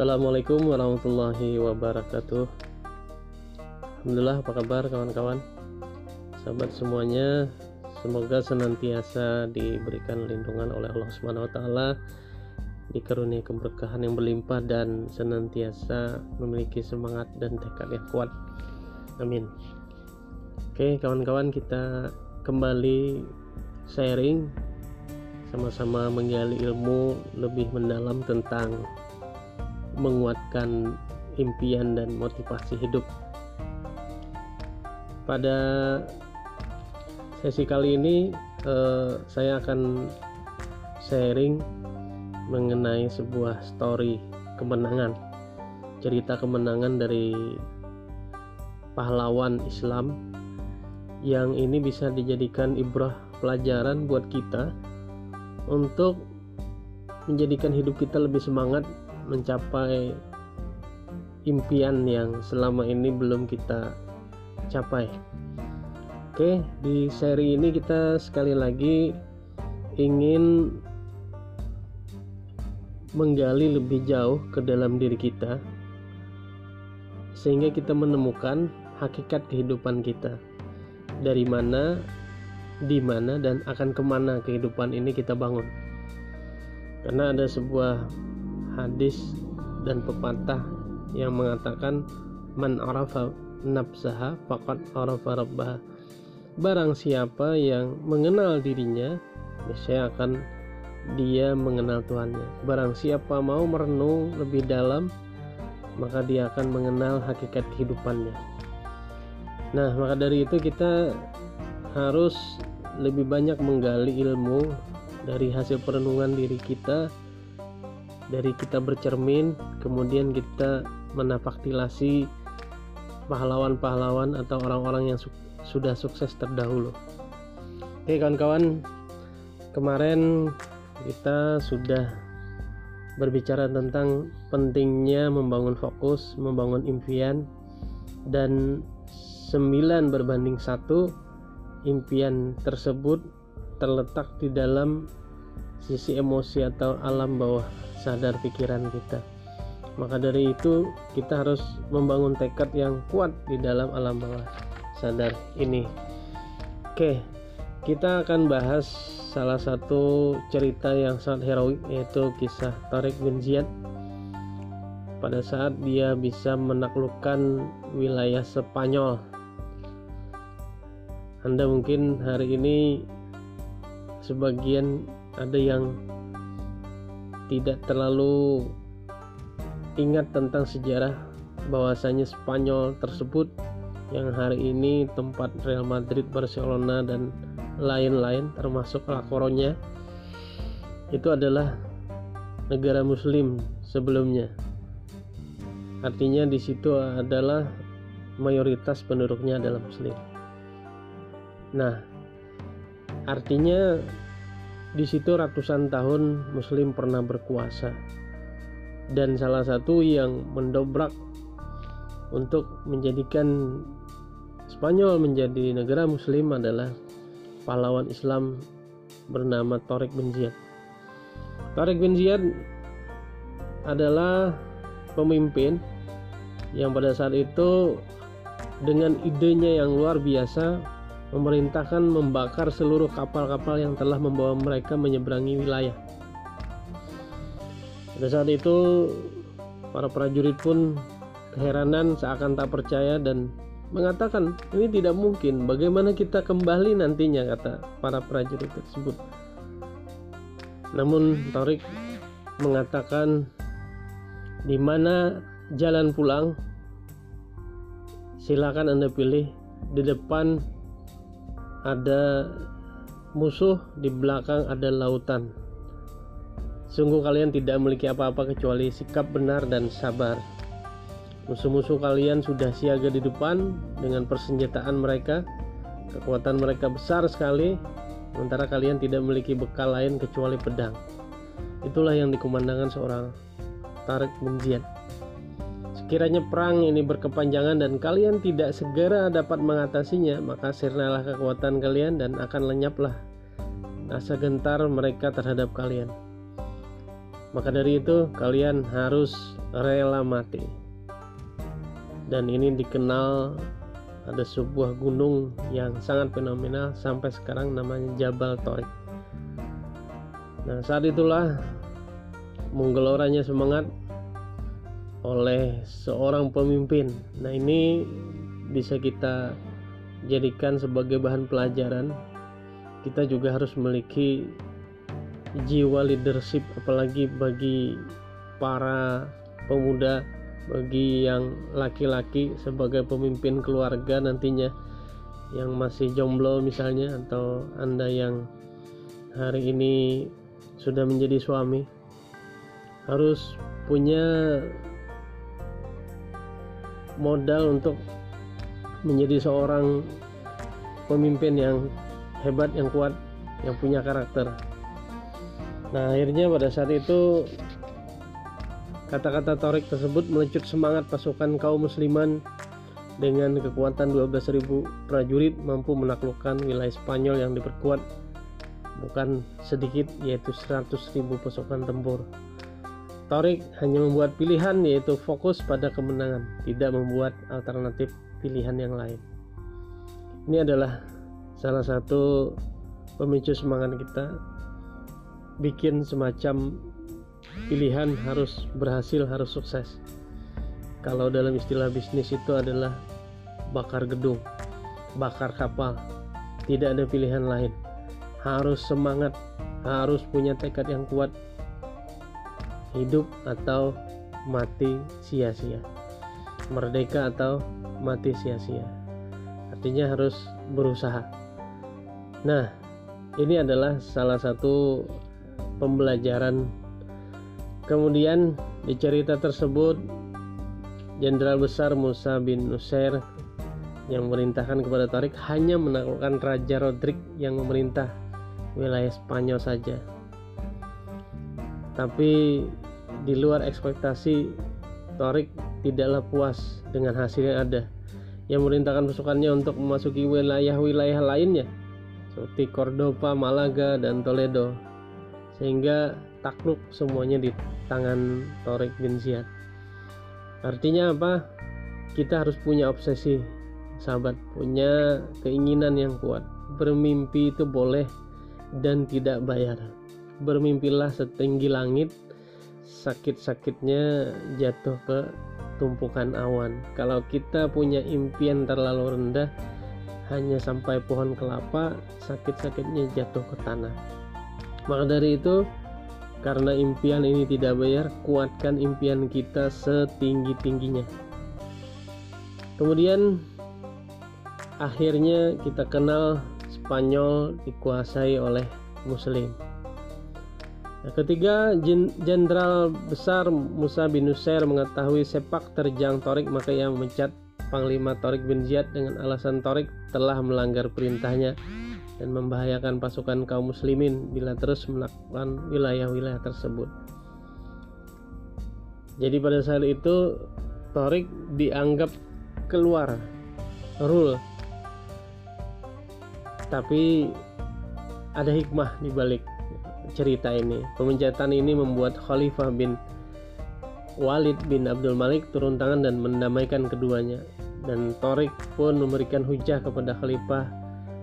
Assalamualaikum warahmatullahi wabarakatuh Alhamdulillah apa kabar kawan-kawan Sahabat semuanya Semoga senantiasa diberikan lindungan oleh Allah Subhanahu dikaruniai keberkahan yang berlimpah dan senantiasa memiliki semangat dan tekad yang kuat. Amin. Oke, kawan-kawan kita kembali sharing sama-sama menggali ilmu lebih mendalam tentang menguatkan impian dan motivasi hidup. Pada sesi kali ini eh, saya akan sharing mengenai sebuah story kemenangan, cerita kemenangan dari pahlawan Islam yang ini bisa dijadikan ibrah pelajaran buat kita untuk menjadikan hidup kita lebih semangat mencapai impian yang selama ini belum kita capai. Oke, di seri ini kita sekali lagi ingin menggali lebih jauh ke dalam diri kita sehingga kita menemukan hakikat kehidupan kita. Dari mana, di mana, dan akan ke mana kehidupan ini kita bangun. Karena ada sebuah hadis dan pepatah yang mengatakan man arafa nafsaha faqad arafa rabbaha. Barang siapa yang mengenal dirinya niscaya akan dia mengenal Tuhannya. Barang siapa mau merenung lebih dalam maka dia akan mengenal hakikat kehidupannya. Nah maka dari itu kita harus lebih banyak menggali ilmu dari hasil perenungan diri kita dari kita bercermin kemudian kita menapaktilasi pahlawan-pahlawan atau orang-orang yang su sudah sukses terdahulu. Oke kawan-kawan kemarin kita sudah berbicara tentang pentingnya membangun fokus membangun impian dan 9 berbanding satu impian tersebut terletak di dalam sisi emosi atau alam bawah sadar pikiran kita. Maka dari itu kita harus membangun tekad yang kuat di dalam alam bawah sadar ini. Oke, kita akan bahas salah satu cerita yang sangat heroik yaitu kisah Tariq bin Ziyad pada saat dia bisa menaklukkan wilayah Spanyol. Anda mungkin hari ini sebagian ada yang tidak terlalu ingat tentang sejarah bahwasanya Spanyol tersebut yang hari ini tempat Real Madrid, Barcelona dan lain-lain termasuk La Coruña itu adalah negara muslim sebelumnya. Artinya di situ adalah mayoritas penduduknya adalah muslim. Nah, artinya di situ ratusan tahun Muslim pernah berkuasa, dan salah satu yang mendobrak untuk menjadikan Spanyol menjadi negara Muslim adalah pahlawan Islam bernama Tariq bin Ziyad. Tariq bin Ziyad adalah pemimpin yang pada saat itu dengan idenya yang luar biasa memerintahkan membakar seluruh kapal-kapal yang telah membawa mereka menyeberangi wilayah. Pada saat itu, para prajurit pun keheranan seakan tak percaya dan mengatakan ini tidak mungkin bagaimana kita kembali nantinya kata para prajurit tersebut namun Torik mengatakan di mana jalan pulang silakan anda pilih di depan ada musuh di belakang ada lautan. Sungguh kalian tidak memiliki apa-apa kecuali sikap benar dan sabar. Musuh-musuh kalian sudah siaga di depan dengan persenjataan mereka. Kekuatan mereka besar sekali sementara kalian tidak memiliki bekal lain kecuali pedang. Itulah yang dikumandangkan seorang Tarik bin Kiranya perang ini berkepanjangan dan kalian tidak segera dapat mengatasinya, maka sirnalah kekuatan kalian dan akan lenyaplah rasa gentar mereka terhadap kalian. maka dari itu kalian harus rela mati dan ini dikenal ada sebuah gunung yang sangat fenomenal sampai sekarang namanya Jabal Torik nah saat itulah menggeloranya semangat oleh seorang pemimpin. Nah ini bisa kita jadikan sebagai bahan pelajaran. Kita juga harus memiliki jiwa leadership apalagi bagi para pemuda bagi yang laki-laki sebagai pemimpin keluarga nantinya yang masih jomblo misalnya atau Anda yang hari ini sudah menjadi suami. Harus punya modal untuk menjadi seorang pemimpin yang hebat, yang kuat, yang punya karakter. Nah, akhirnya pada saat itu kata-kata Torik tersebut melecut semangat pasukan kaum musliman dengan kekuatan 12.000 prajurit mampu menaklukkan wilayah Spanyol yang diperkuat bukan sedikit yaitu 100.000 pasukan tempur. Torik hanya membuat pilihan yaitu fokus pada kemenangan, tidak membuat alternatif pilihan yang lain. Ini adalah salah satu pemicu semangat kita bikin semacam pilihan harus berhasil harus sukses. Kalau dalam istilah bisnis itu adalah bakar gedung bakar kapal. Tidak ada pilihan lain. Harus semangat harus punya tekad yang kuat hidup atau mati sia-sia. Merdeka atau mati sia-sia. Artinya harus berusaha. Nah ini adalah salah satu pembelajaran. Kemudian di cerita tersebut Jenderal Besar Musa bin Nusair yang memerintahkan kepada Tarik hanya menaklukkan Raja Rodrik yang memerintah wilayah Spanyol saja tapi di luar ekspektasi Torik tidaklah puas dengan hasil yang ada. Yang memerintahkan pasukannya untuk memasuki wilayah-wilayah lainnya seperti Cordoba, Malaga, dan Toledo sehingga takluk semuanya di tangan Torik bin Ziyad. Artinya apa? Kita harus punya obsesi sahabat. Punya keinginan yang kuat. Bermimpi itu boleh dan tidak bayar bermimpilah setinggi langit sakit-sakitnya jatuh ke tumpukan awan kalau kita punya impian terlalu rendah hanya sampai pohon kelapa sakit-sakitnya jatuh ke tanah maka dari itu, karena impian ini tidak bayar, kuatkan impian kita setinggi-tingginya. Kemudian akhirnya kita kenal Spanyol dikuasai oleh Muslim. Ketiga, Jenderal Besar Musa bin Nusair mengetahui sepak terjang Torik maka ia memecat Panglima Torik bin Ziyad dengan alasan Torik telah melanggar perintahnya dan membahayakan pasukan kaum muslimin bila terus melakukan wilayah-wilayah tersebut. Jadi pada saat itu Torik dianggap keluar rule. Tapi ada hikmah di balik cerita ini. Pemecatan ini membuat Khalifah bin Walid bin Abdul Malik turun tangan dan mendamaikan keduanya. Dan Torik pun memberikan hujah kepada Khalifah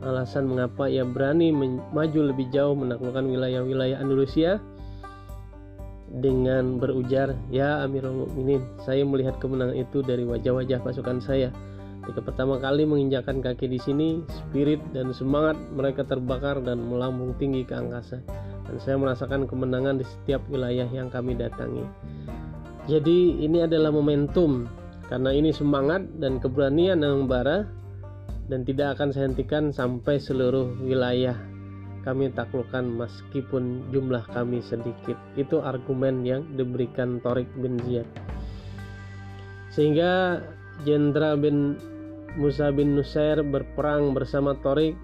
alasan mengapa ia berani maju lebih jauh menaklukkan wilayah-wilayah Andalusia dengan berujar, "Ya Amirul Mukminin, saya melihat kemenangan itu dari wajah-wajah pasukan saya. Ketika pertama kali menginjakan kaki di sini, spirit dan semangat mereka terbakar dan melambung tinggi ke angkasa. Dan saya merasakan kemenangan di setiap wilayah yang kami datangi." Jadi ini adalah momentum karena ini semangat dan keberanian yang membara dan tidak akan saya hentikan sampai seluruh wilayah kami taklukkan meskipun jumlah kami sedikit. Itu argumen yang diberikan Torik bin Ziyad. Sehingga Jenderal bin Musa bin Nusair berperang bersama Torik.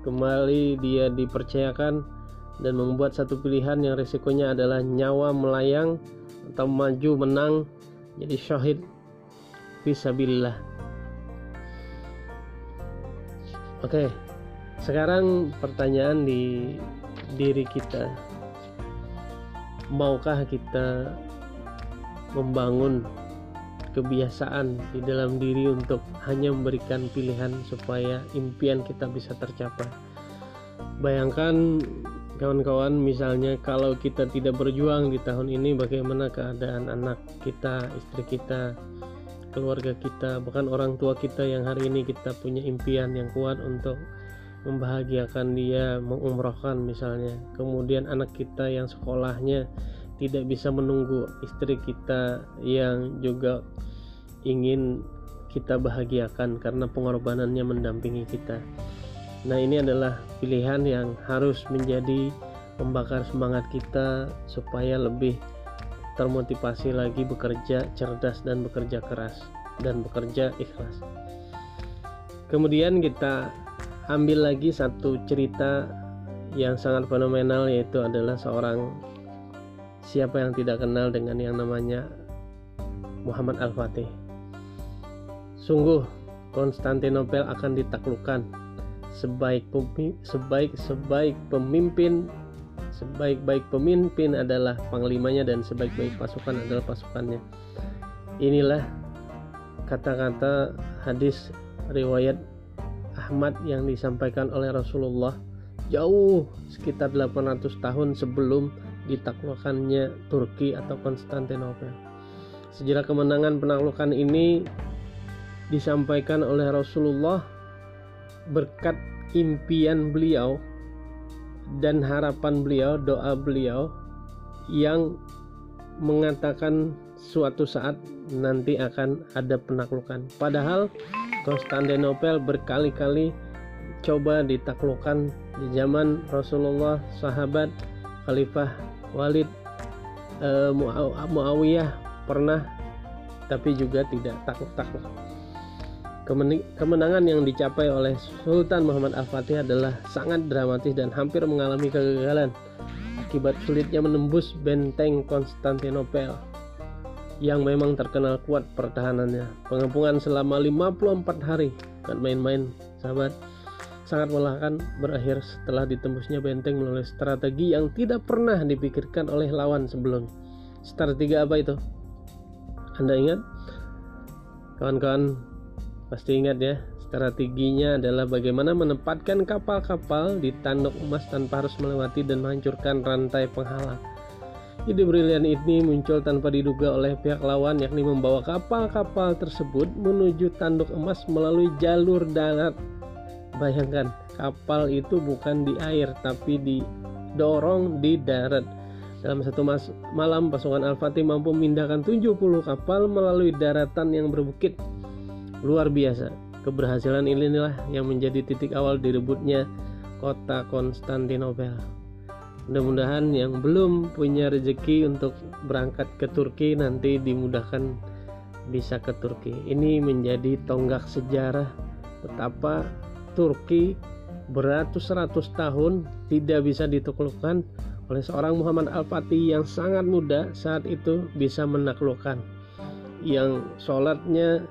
Kembali dia dipercayakan dan membuat satu pilihan yang risikonya adalah nyawa melayang atau maju menang jadi syahid fisabilillah Oke, sekarang pertanyaan di diri kita. maukah kita membangun kebiasaan di dalam diri untuk hanya memberikan pilihan supaya impian kita bisa tercapai. Bayangkan kawan-kawan misalnya kalau kita tidak berjuang di tahun ini bagaimana keadaan anak kita, istri kita, keluarga kita, bahkan orang tua kita yang hari ini kita punya impian yang kuat untuk membahagiakan dia, mengumrohkan misalnya. Kemudian anak kita yang sekolahnya tidak bisa menunggu istri kita yang juga ingin kita bahagiakan karena pengorbanannya mendampingi kita. Nah, ini adalah pilihan yang harus menjadi pembakar semangat kita supaya lebih termotivasi lagi bekerja cerdas dan bekerja keras dan bekerja ikhlas. Kemudian kita ambil lagi satu cerita yang sangat fenomenal yaitu adalah seorang siapa yang tidak kenal dengan yang namanya Muhammad Al-Fatih. Sungguh Konstantinopel akan ditaklukkan sebaik sebaik sebaik pemimpin sebaik-baik pemimpin adalah panglimanya dan sebaik-baik pasukan adalah pasukannya. Inilah kata-kata hadis riwayat Ahmad yang disampaikan oleh Rasulullah jauh sekitar 800 tahun sebelum ditaklukkannya Turki atau Konstantinopel. Sejarah kemenangan penaklukan ini disampaikan oleh Rasulullah berkat impian beliau dan harapan beliau, doa beliau yang mengatakan suatu saat nanti akan ada penaklukan. Padahal Konstantinopel berkali-kali coba ditaklukkan di zaman Rasulullah, sahabat, Khalifah Walid, eh, Muawiyah pernah tapi juga tidak takluk-takluk kemenangan yang dicapai oleh Sultan Muhammad Al-Fatih adalah sangat dramatis dan hampir mengalami kegagalan akibat sulitnya menembus benteng Konstantinopel yang memang terkenal kuat pertahanannya. Pengepungan selama 54 hari, bukan main-main, sahabat. Sangat melelahkan berakhir setelah ditembusnya benteng melalui strategi yang tidak pernah dipikirkan oleh lawan sebelum. Strategi apa itu? Anda ingat? Kawan-kawan Pasti ingat ya, strateginya adalah bagaimana menempatkan kapal-kapal di tanduk emas tanpa harus melewati dan menghancurkan rantai penghalang. Ide brilian ini muncul tanpa diduga oleh pihak lawan yakni membawa kapal-kapal tersebut menuju tanduk emas melalui jalur darat. Bayangkan, kapal itu bukan di air tapi didorong di darat. Dalam satu malam, pasukan Al-Fatih mampu memindahkan 70 kapal melalui daratan yang berbukit luar biasa. Keberhasilan inilah yang menjadi titik awal direbutnya kota Konstantinopel. Mudah-mudahan yang belum punya rezeki untuk berangkat ke Turki nanti dimudahkan bisa ke Turki. Ini menjadi tonggak sejarah betapa Turki beratus-ratus tahun tidak bisa ditaklukkan oleh seorang Muhammad Al-Fatih yang sangat muda saat itu bisa menaklukkan yang sholatnya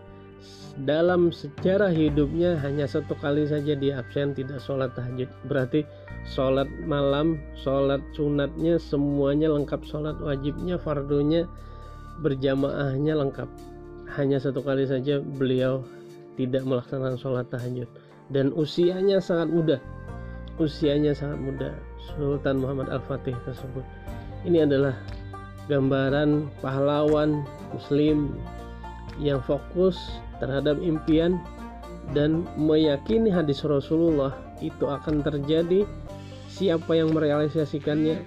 dalam sejarah hidupnya hanya satu kali saja dia absen tidak sholat tahajud. Berarti sholat malam sholat sunatnya semuanya lengkap. Sholat wajibnya fardunya berjamaahnya lengkap. Hanya satu kali saja beliau tidak melaksanakan sholat tahajud. Dan usianya sangat muda usianya sangat muda Sultan Muhammad Al-Fatih tersebut. Ini adalah gambaran pahlawan muslim yang fokus terhadap impian dan meyakini hadis Rasulullah itu akan terjadi. Siapa yang merealisasikannya?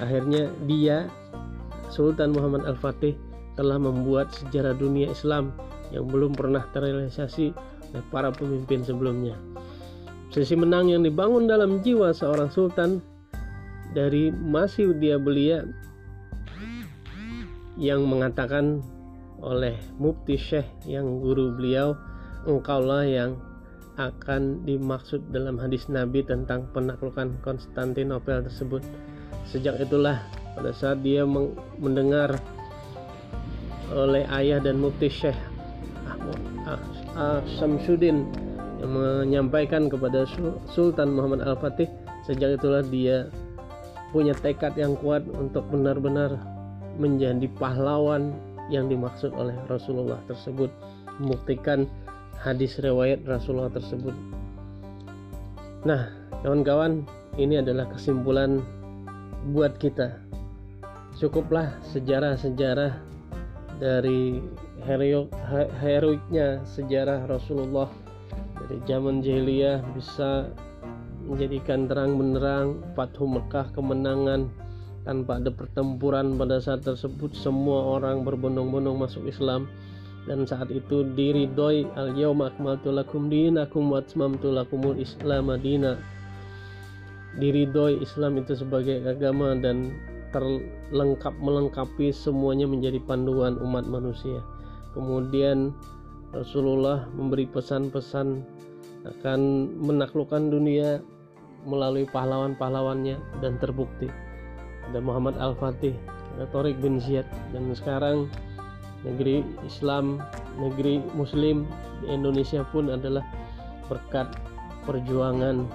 Akhirnya dia Sultan Muhammad Al-Fatih telah membuat sejarah dunia Islam yang belum pernah terrealisasi oleh para pemimpin sebelumnya. Sisi menang yang dibangun dalam jiwa seorang sultan dari masih dia belia yang mengatakan oleh Mufti Syekh yang guru beliau engkaulah yang akan dimaksud dalam hadis Nabi tentang penaklukan Konstantinopel tersebut. Sejak itulah pada saat dia mendengar oleh ayah dan Mufti Syekh Samsudin yang menyampaikan kepada Sultan Muhammad Al-Fatih sejak itulah dia punya tekad yang kuat untuk benar-benar menjadi pahlawan yang dimaksud oleh Rasulullah tersebut. Membuktikan hadis riwayat Rasulullah tersebut. Nah kawan-kawan ini adalah kesimpulan buat kita. Cukuplah sejarah-sejarah dari heroiknya sejarah Rasulullah. Dari zaman jahiliyah bisa menjadikan terang benderang Fathu Mekah kemenangan tanpa ada pertempuran pada saat tersebut semua orang berbondong-bondong masuk Islam. Dan saat itu diridoi al yauma akmaltu lakum dinakum wa atmamtu lakumul islam madina diridoi Islam itu sebagai agama dan terlengkap melengkapi semuanya menjadi panduan umat manusia. Kemudian Rasulullah memberi pesan-pesan akan menaklukkan dunia melalui pahlawan-pahlawannya dan terbukti ada Muhammad Al-Fatih ada Torik bin Ziyad dan sekarang negeri Islam negeri Muslim di Indonesia pun adalah berkat perjuangan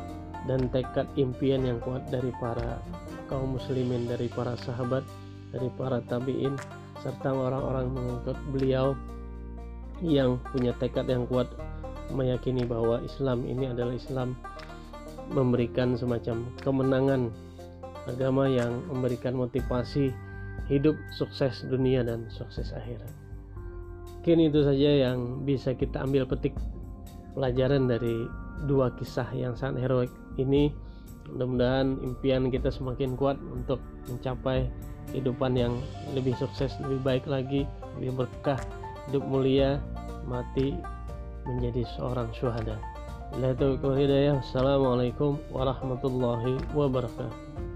dan tekad impian yang kuat dari para kaum muslimin dari para sahabat dari para tabiin serta orang-orang mengikut beliau yang punya tekad yang kuat meyakini bahwa Islam ini adalah Islam memberikan semacam kemenangan agama yang memberikan motivasi hidup sukses dunia dan sukses akhirat. Mungkin itu saja yang bisa kita ambil petik pelajaran dari dua kisah yang sangat heroik ini. Mudah-mudahan impian kita semakin kuat untuk mencapai kehidupan yang lebih sukses, lebih baik lagi, lebih berkah, hidup mulia, mati menjadi seorang syuhada. Assalamualaikum warahmatullahi wabarakatuh.